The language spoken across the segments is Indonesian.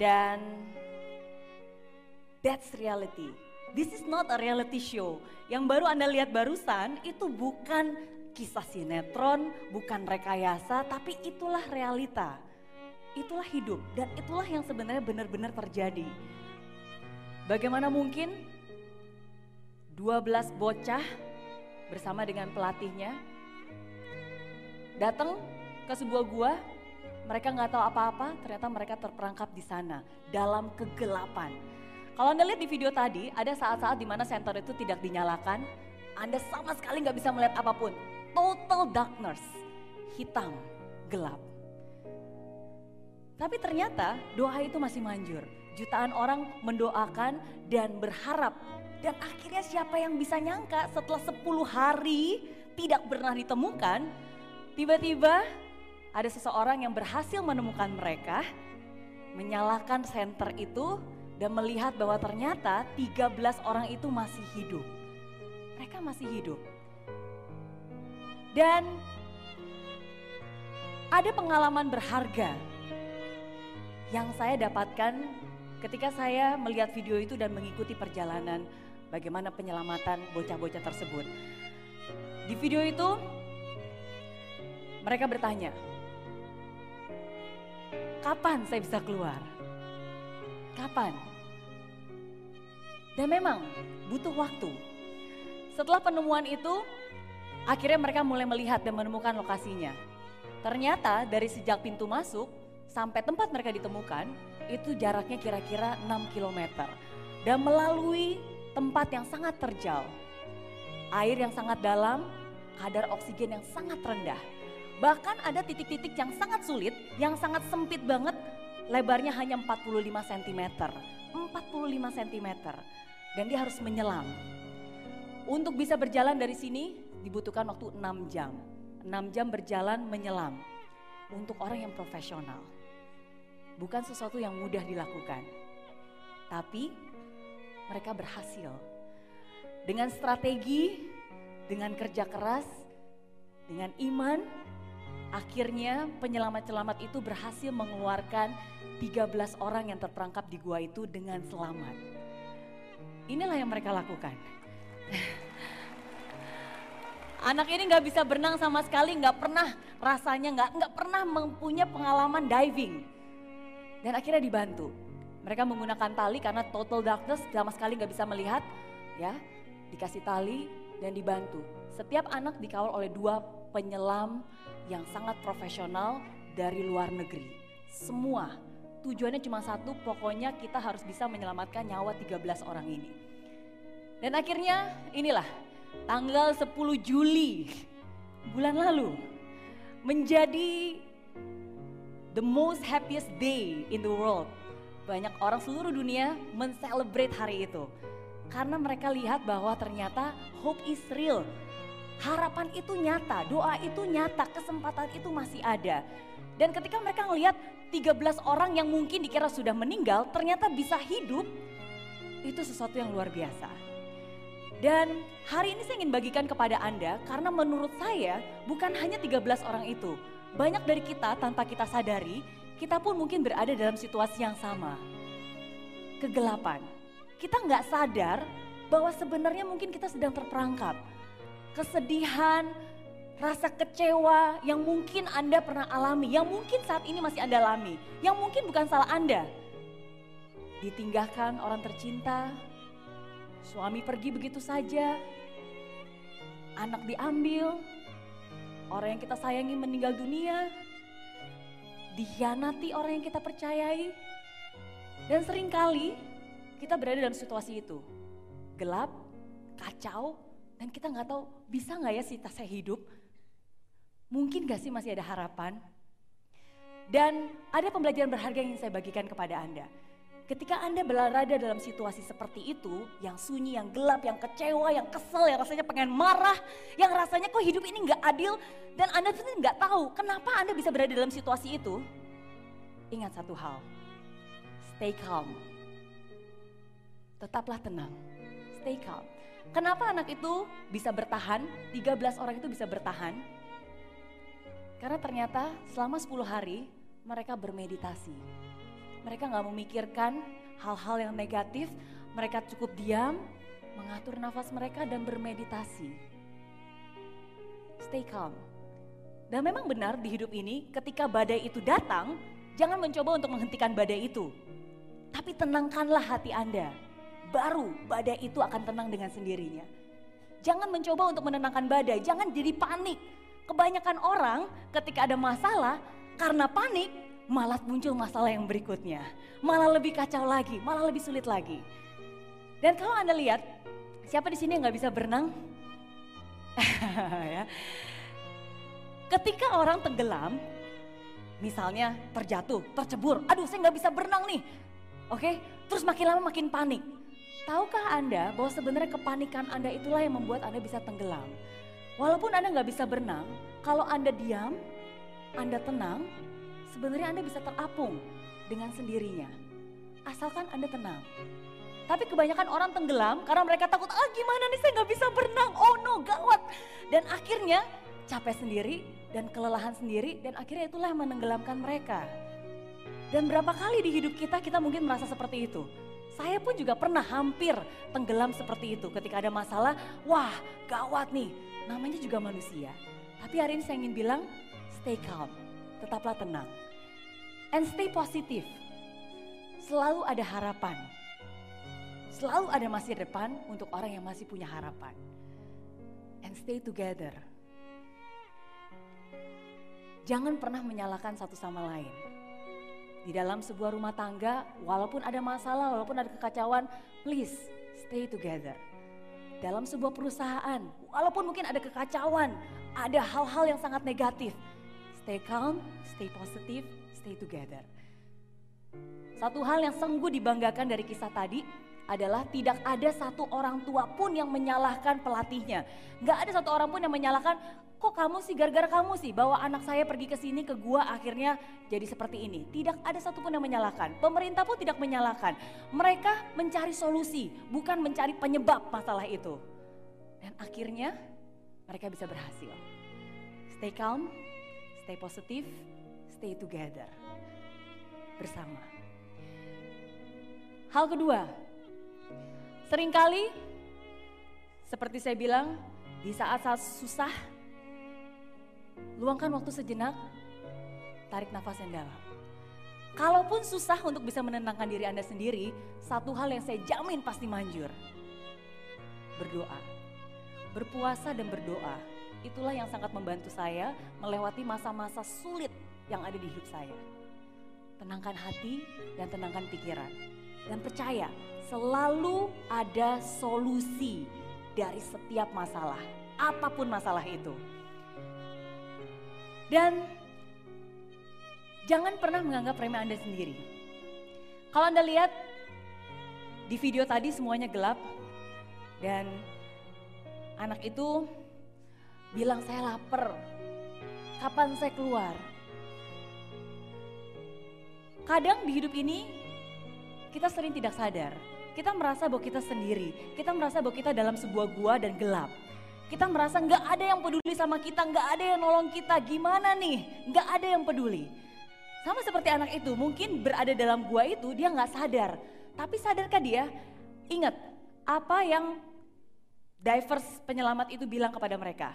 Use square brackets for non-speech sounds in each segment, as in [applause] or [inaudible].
Dan that's reality. This is not a reality show. Yang baru Anda lihat barusan itu bukan kisah sinetron, bukan rekayasa, tapi itulah realita. Itulah hidup dan itulah yang sebenarnya benar-benar terjadi. Bagaimana mungkin 12 bocah bersama dengan pelatihnya datang ke sebuah gua, mereka nggak tahu apa-apa, ternyata mereka terperangkap di sana dalam kegelapan. Kalau Anda lihat di video tadi, ada saat-saat di mana senter itu tidak dinyalakan, Anda sama sekali nggak bisa melihat apa pun. Total darkness, hitam, gelap. Tapi ternyata doa itu masih manjur. Jutaan orang mendoakan dan berharap. Dan akhirnya siapa yang bisa nyangka setelah 10 hari tidak pernah ditemukan, tiba-tiba ada seseorang yang berhasil menemukan mereka, menyalakan senter itu dan melihat bahwa ternyata 13 orang itu masih hidup. Mereka masih hidup. Dan ada pengalaman berharga yang saya dapatkan ketika saya melihat video itu dan mengikuti perjalanan bagaimana penyelamatan bocah-bocah tersebut. Di video itu mereka bertanya, kapan saya bisa keluar? Kapan? Dan memang butuh waktu. Setelah penemuan itu, akhirnya mereka mulai melihat dan menemukan lokasinya. Ternyata dari sejak pintu masuk sampai tempat mereka ditemukan, itu jaraknya kira-kira 6 km. Dan melalui tempat yang sangat terjal, air yang sangat dalam, kadar oksigen yang sangat rendah. Bahkan ada titik-titik yang sangat sulit, yang sangat sempit banget, lebarnya hanya 45 cm. 45 cm dan dia harus menyelam. Untuk bisa berjalan dari sini dibutuhkan waktu 6 jam. 6 jam berjalan menyelam untuk orang yang profesional. Bukan sesuatu yang mudah dilakukan. Tapi mereka berhasil. Dengan strategi, dengan kerja keras, dengan iman, akhirnya penyelamat-selamat itu berhasil mengeluarkan 13 orang yang terperangkap di gua itu dengan selamat. Inilah yang mereka lakukan. [laughs] Anak ini nggak bisa berenang sama sekali, nggak pernah rasanya nggak nggak pernah mempunyai pengalaman diving. Dan akhirnya dibantu. Mereka menggunakan tali karena total darkness sama sekali nggak bisa melihat, ya. Dikasih tali dan dibantu. Setiap anak dikawal oleh dua penyelam yang sangat profesional dari luar negeri. Semua tujuannya cuma satu, pokoknya kita harus bisa menyelamatkan nyawa 13 orang ini. Dan akhirnya inilah tanggal 10 Juli bulan lalu menjadi the most happiest day in the world. Banyak orang seluruh dunia mencelebrate hari itu. Karena mereka lihat bahwa ternyata hope is real. Harapan itu nyata, doa itu nyata, kesempatan itu masih ada. Dan ketika mereka melihat 13 orang yang mungkin dikira sudah meninggal ternyata bisa hidup, itu sesuatu yang luar biasa. Dan hari ini saya ingin bagikan kepada Anda karena menurut saya bukan hanya 13 orang itu. Banyak dari kita tanpa kita sadari, kita pun mungkin berada dalam situasi yang sama. Kegelapan. Kita nggak sadar bahwa sebenarnya mungkin kita sedang terperangkap. Kesedihan, rasa kecewa yang mungkin Anda pernah alami, yang mungkin saat ini masih Anda alami, yang mungkin bukan salah Anda. Ditinggalkan orang tercinta, suami pergi begitu saja, anak diambil, orang yang kita sayangi meninggal dunia, dikhianati orang yang kita percayai, dan sering kali kita berada dalam situasi itu. Gelap, kacau, dan kita nggak tahu bisa nggak ya sih saya hidup Mungkin gak sih masih ada harapan? Dan ada pembelajaran berharga yang saya bagikan kepada Anda. Ketika Anda berada dalam situasi seperti itu, yang sunyi, yang gelap, yang kecewa, yang kesel, yang rasanya pengen marah, yang rasanya kok hidup ini gak adil, dan Anda sendiri gak tahu kenapa Anda bisa berada dalam situasi itu, ingat satu hal, stay calm. Tetaplah tenang, stay calm. Kenapa anak itu bisa bertahan, 13 orang itu bisa bertahan, karena ternyata selama 10 hari mereka bermeditasi. mereka nggak memikirkan hal-hal yang negatif, mereka cukup diam, mengatur nafas mereka dan bermeditasi. Stay calm. Dan memang benar di hidup ini ketika badai itu datang, jangan mencoba untuk menghentikan badai itu. Tapi tenangkanlah hati Anda. Baru badai itu akan tenang dengan sendirinya. Jangan mencoba untuk menenangkan badai, jangan jadi panik. Kebanyakan orang ketika ada masalah karena panik malah muncul masalah yang berikutnya. Malah lebih kacau lagi, malah lebih sulit lagi. Dan kalau Anda lihat, siapa di sini yang nggak bisa berenang? [laughs] ya. Ketika orang tenggelam, misalnya terjatuh, tercebur, aduh saya nggak bisa berenang nih. Oke, terus makin lama makin panik. Tahukah Anda bahwa sebenarnya kepanikan Anda itulah yang membuat Anda bisa tenggelam? Walaupun Anda nggak bisa berenang, kalau Anda diam, Anda tenang, sebenarnya Anda bisa terapung dengan sendirinya. Asalkan Anda tenang. Tapi kebanyakan orang tenggelam karena mereka takut, ah gimana nih saya nggak bisa berenang, oh no gawat. Dan akhirnya capek sendiri dan kelelahan sendiri dan akhirnya itulah yang menenggelamkan mereka. Dan berapa kali di hidup kita kita mungkin merasa seperti itu. Saya pun juga pernah hampir tenggelam seperti itu ketika ada masalah, wah gawat nih, namanya juga manusia. Tapi hari ini saya ingin bilang, stay calm, tetaplah tenang. And stay positif. Selalu ada harapan. Selalu ada masa depan untuk orang yang masih punya harapan. And stay together. Jangan pernah menyalahkan satu sama lain. Di dalam sebuah rumah tangga, walaupun ada masalah, walaupun ada kekacauan, please stay together. Dalam sebuah perusahaan, walaupun mungkin ada kekacauan, ada hal-hal yang sangat negatif, stay calm, stay positive, stay together. Satu hal yang sungguh dibanggakan dari kisah tadi adalah tidak ada satu orang tua pun yang menyalahkan pelatihnya. Gak ada satu orang pun yang menyalahkan, kok kamu sih gara-gara kamu sih bawa anak saya pergi ke sini ke gua akhirnya jadi seperti ini. Tidak ada satupun yang menyalahkan. Pemerintah pun tidak menyalahkan. Mereka mencari solusi, bukan mencari penyebab masalah itu. Dan akhirnya mereka bisa berhasil. Stay calm, stay positive, stay together. Bersama. Hal kedua, sering kali seperti saya bilang, di saat-saat susah, luangkan waktu sejenak, tarik nafas yang dalam. Kalaupun susah untuk bisa menenangkan diri Anda sendiri, satu hal yang saya jamin pasti manjur. Berdoa. Berpuasa dan berdoa. Itulah yang sangat membantu saya melewati masa-masa sulit yang ada di hidup saya. Tenangkan hati dan tenangkan pikiran. Dan percaya, selalu ada solusi dari setiap masalah. Apa pun masalah itu. Dan jangan pernah menganggap remeh Anda sendiri. Kalau Anda lihat di video tadi semuanya gelap dan anak itu bilang saya lapar. Kapan saya keluar? Kadang di hidup ini kita sering tidak sadar. Kita merasa bahwa kita sendiri. Kita merasa bahwa kita dalam sebuah gua dan gelap. Kita merasa nggak ada yang peduli sama kita, nggak ada yang nolong kita. Gimana nih? Nggak ada yang peduli. Sama seperti anak itu, mungkin berada dalam gua itu dia nggak sadar. Tapi sadarkah dia? Ingat apa yang divers penyelamat itu bilang kepada mereka.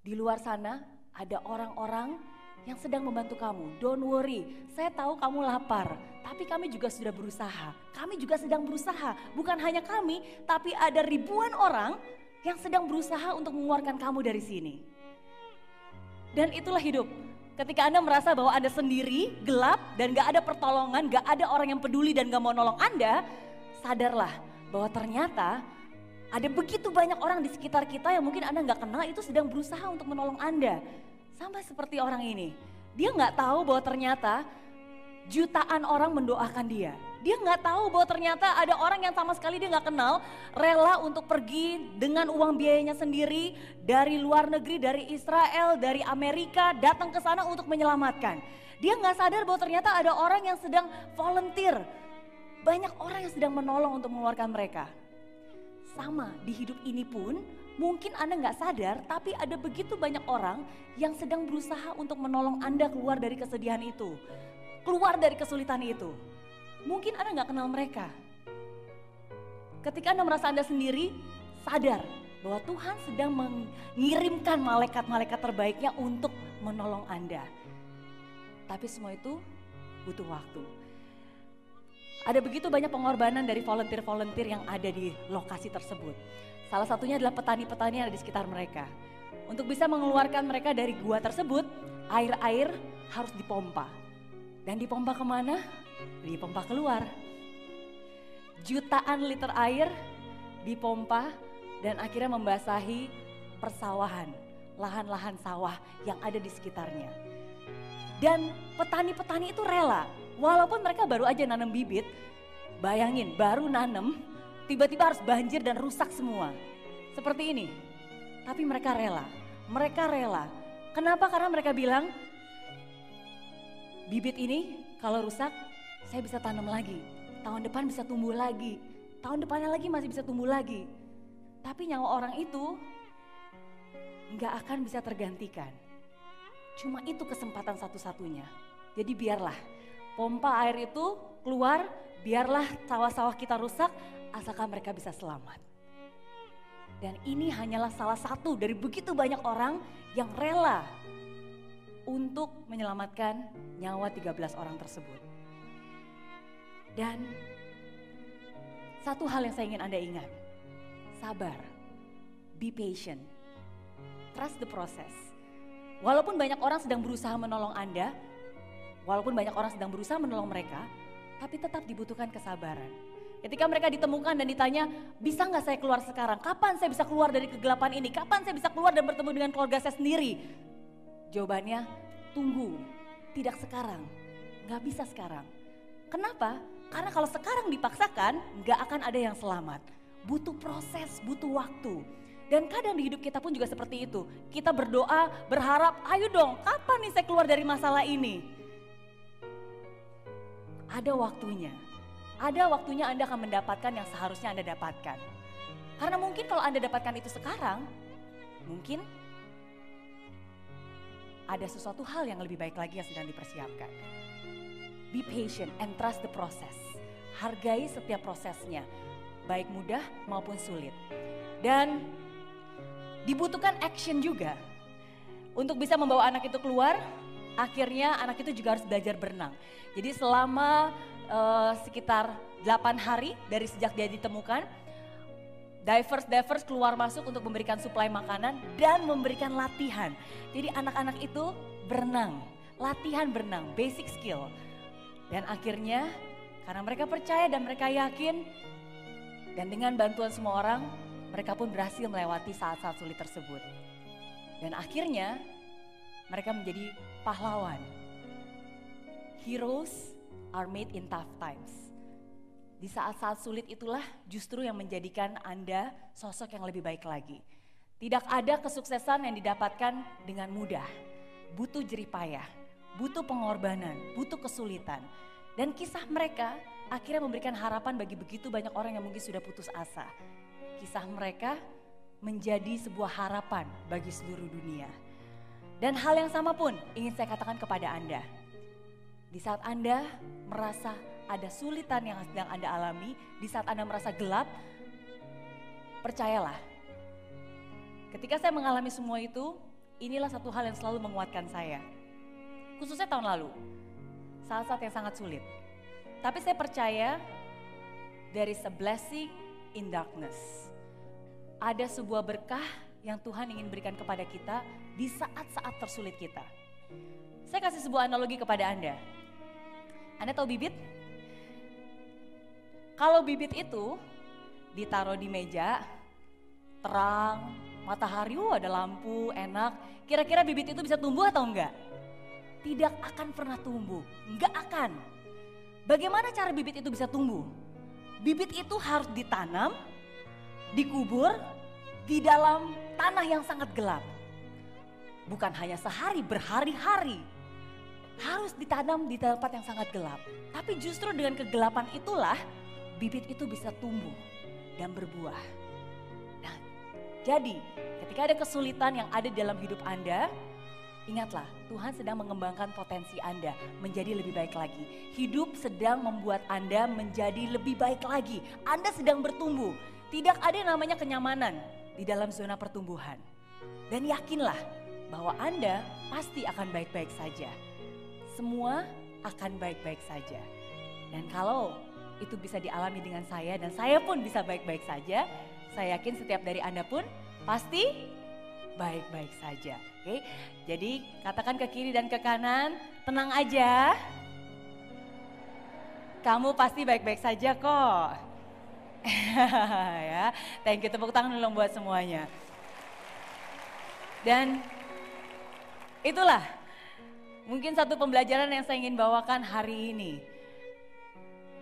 Di luar sana ada orang-orang yang sedang membantu kamu. Don't worry, saya tahu kamu lapar, tapi kami juga sudah berusaha. Kami juga sedang berusaha, bukan hanya kami, tapi ada ribuan orang yang sedang berusaha untuk mengeluarkan kamu dari sini. Dan itulah hidup. Ketika Anda merasa bahwa Anda sendiri, gelap, dan gak ada pertolongan, gak ada orang yang peduli dan gak mau nolong Anda, sadarlah bahwa ternyata ada begitu banyak orang di sekitar kita yang mungkin Anda gak kenal itu sedang berusaha untuk menolong Anda. Sama seperti orang ini. Dia gak tahu bahwa ternyata jutaan orang mendoakan dia. Dia nggak tahu bahwa ternyata ada orang yang sama sekali dia nggak kenal, rela untuk pergi dengan uang biayanya sendiri dari luar negeri, dari Israel, dari Amerika, datang ke sana untuk menyelamatkan. Dia nggak sadar bahwa ternyata ada orang yang sedang volunteer. Banyak orang yang sedang menolong untuk mengeluarkan mereka. Sama di hidup ini pun mungkin Anda nggak sadar, tapi ada begitu banyak orang yang sedang berusaha untuk menolong Anda keluar dari kesedihan itu keluar dari kesulitan itu. Mungkin Anda nggak kenal mereka. Ketika Anda merasa Anda sendiri, sadar bahwa Tuhan sedang mengirimkan malaikat-malaikat terbaiknya untuk menolong Anda. Tapi semua itu butuh waktu. Ada begitu banyak pengorbanan dari volunteer-volunteer yang ada di lokasi tersebut. Salah satunya adalah petani-petani yang ada di sekitar mereka. Untuk bisa mengeluarkan mereka dari gua tersebut, air-air harus dipompa. Dan dipompa ke mana? Dipompa keluar. Jutaan liter air dipompa dan akhirnya membasahi persawahan, lahan-lahan sawah yang ada di sekitarnya. Dan petani-petani itu rela, walaupun mereka baru aja nanam bibit, bayangin baru nanam, tiba-tiba harus banjir dan rusak semua. Seperti ini, tapi mereka rela, mereka rela. Kenapa? Karena mereka bilang, bibit ini kalau rusak saya bisa tanam lagi. Tahun depan bisa tumbuh lagi. Tahun depannya lagi masih bisa tumbuh lagi. Tapi nyawa orang itu nggak akan bisa tergantikan. Cuma itu kesempatan satu-satunya. Jadi biarlah pompa air itu keluar, biarlah sawah-sawah kita rusak, asalkan mereka bisa selamat. Dan ini hanyalah salah satu dari begitu banyak orang yang rela untuk menyelamatkan nyawa 13 orang tersebut. Dan satu hal yang saya ingin Anda ingat, sabar, be patient, trust the process. Walaupun banyak orang sedang berusaha menolong Anda, walaupun banyak orang sedang berusaha menolong mereka, tapi tetap dibutuhkan kesabaran. Ketika mereka ditemukan dan ditanya, bisa nggak saya keluar sekarang? Kapan saya bisa keluar dari kegelapan ini? Kapan saya bisa keluar dan bertemu dengan keluarga saya sendiri? Jawabannya, tunggu. Tidak sekarang, nggak bisa sekarang. Kenapa? Karena kalau sekarang dipaksakan, nggak akan ada yang selamat. Butuh proses, butuh waktu. Dan kadang di hidup kita pun juga seperti itu. Kita berdoa, berharap, ayo dong, kapan nih saya keluar dari masalah ini? Ada waktunya ada waktunya Anda akan mendapatkan yang seharusnya Anda dapatkan. Karena mungkin kalau Anda dapatkan itu sekarang, mungkin ada sesuatu hal yang lebih baik lagi yang sedang dipersiapkan. Be patient and trust the process. Hargai setiap prosesnya, baik mudah maupun sulit. Dan dibutuhkan action juga. Untuk bisa membawa anak itu keluar, akhirnya anak itu juga harus belajar berenang. Jadi selama uh, sekitar 8 hari dari sejak dia ditemukan. Divers-divers keluar masuk untuk memberikan suplai makanan dan memberikan latihan. Jadi anak-anak itu berenang, latihan berenang, basic skill. Dan akhirnya karena mereka percaya dan mereka yakin dan dengan bantuan semua orang mereka pun berhasil melewati saat-saat sulit tersebut. Dan akhirnya mereka menjadi pahlawan. Heroes are made in tough times. Di saat-saat sulit itulah justru yang menjadikan Anda sosok yang lebih baik lagi. Tidak ada kesuksesan yang didapatkan dengan mudah. Butuh jeripayah, butuh pengorbanan, butuh kesulitan. Dan kisah mereka akhirnya memberikan harapan bagi begitu banyak orang yang mungkin sudah putus asa. Kisah mereka menjadi sebuah harapan bagi seluruh dunia. Dan hal yang sama pun ingin saya katakan kepada Anda di saat Anda merasa ada sulitan yang sedang Anda alami, di saat Anda merasa gelap, percayalah. Ketika saya mengalami semua itu, inilah satu hal yang selalu menguatkan saya. Khususnya tahun lalu, saat-saat yang sangat sulit. Tapi saya percaya there is a blessing in darkness. Ada sebuah berkah yang Tuhan ingin berikan kepada kita di saat-saat tersulit kita. Saya kasih sebuah analogi kepada Anda. Anda tahu bibit? Kalau bibit itu ditaruh di meja, terang, matahari, oh ada lampu, enak. Kira-kira bibit itu bisa tumbuh atau enggak? Tidak akan pernah tumbuh, enggak akan. Bagaimana cara bibit itu bisa tumbuh? Bibit itu harus ditanam, dikubur di dalam tanah yang sangat gelap. Bukan hanya sehari, berhari-hari harus ditanam di tempat yang sangat gelap. Tapi justru dengan kegelapan itulah bibit itu bisa tumbuh dan berbuah. Nah, jadi ketika ada kesulitan yang ada dalam hidup Anda, Ingatlah, Tuhan sedang mengembangkan potensi Anda menjadi lebih baik lagi. Hidup sedang membuat Anda menjadi lebih baik lagi. Anda sedang bertumbuh. Tidak ada yang namanya kenyamanan di dalam zona pertumbuhan. Dan yakinlah bahwa Anda pasti akan baik-baik saja. Semua akan baik-baik saja. Dan kalau itu bisa dialami dengan saya dan saya pun bisa baik-baik saja, saya yakin setiap dari Anda pun pasti baik-baik saja. Oke, jadi katakan ke kiri dan ke kanan, tenang aja. Kamu pasti baik-baik saja kok. [laughs] ya, thank you tepuk tangan dulu buat semuanya. Dan itulah mungkin satu pembelajaran yang saya ingin bawakan hari ini.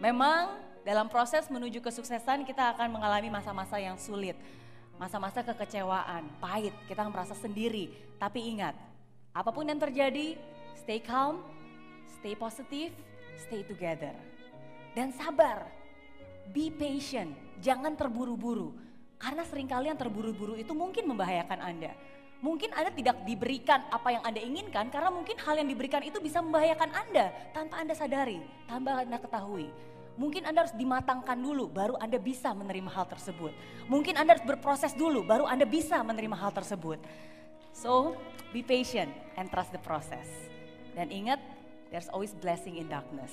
Memang dalam proses menuju kesuksesan kita akan mengalami masa-masa yang sulit masa-masa kekecewaan, pahit, kita merasa sendiri. Tapi ingat, apa pun yang terjadi, stay calm, stay positive, stay together. Dan sabar, be patient, jangan terburu-buru. Karena sering kali yang terburu-buru itu mungkin membahayakan Anda. Mungkin Anda tidak diberikan apa yang Anda inginkan karena mungkin hal yang diberikan itu bisa membahayakan Anda tanpa Anda sadari, tanpa Anda ketahui. Mungkin Anda harus dimatangkan dulu baru Anda bisa menerima hal tersebut. Mungkin Anda harus berproses dulu baru Anda bisa menerima hal tersebut. So, be patient and trust the process. Dan ingat, there's always blessing in darkness.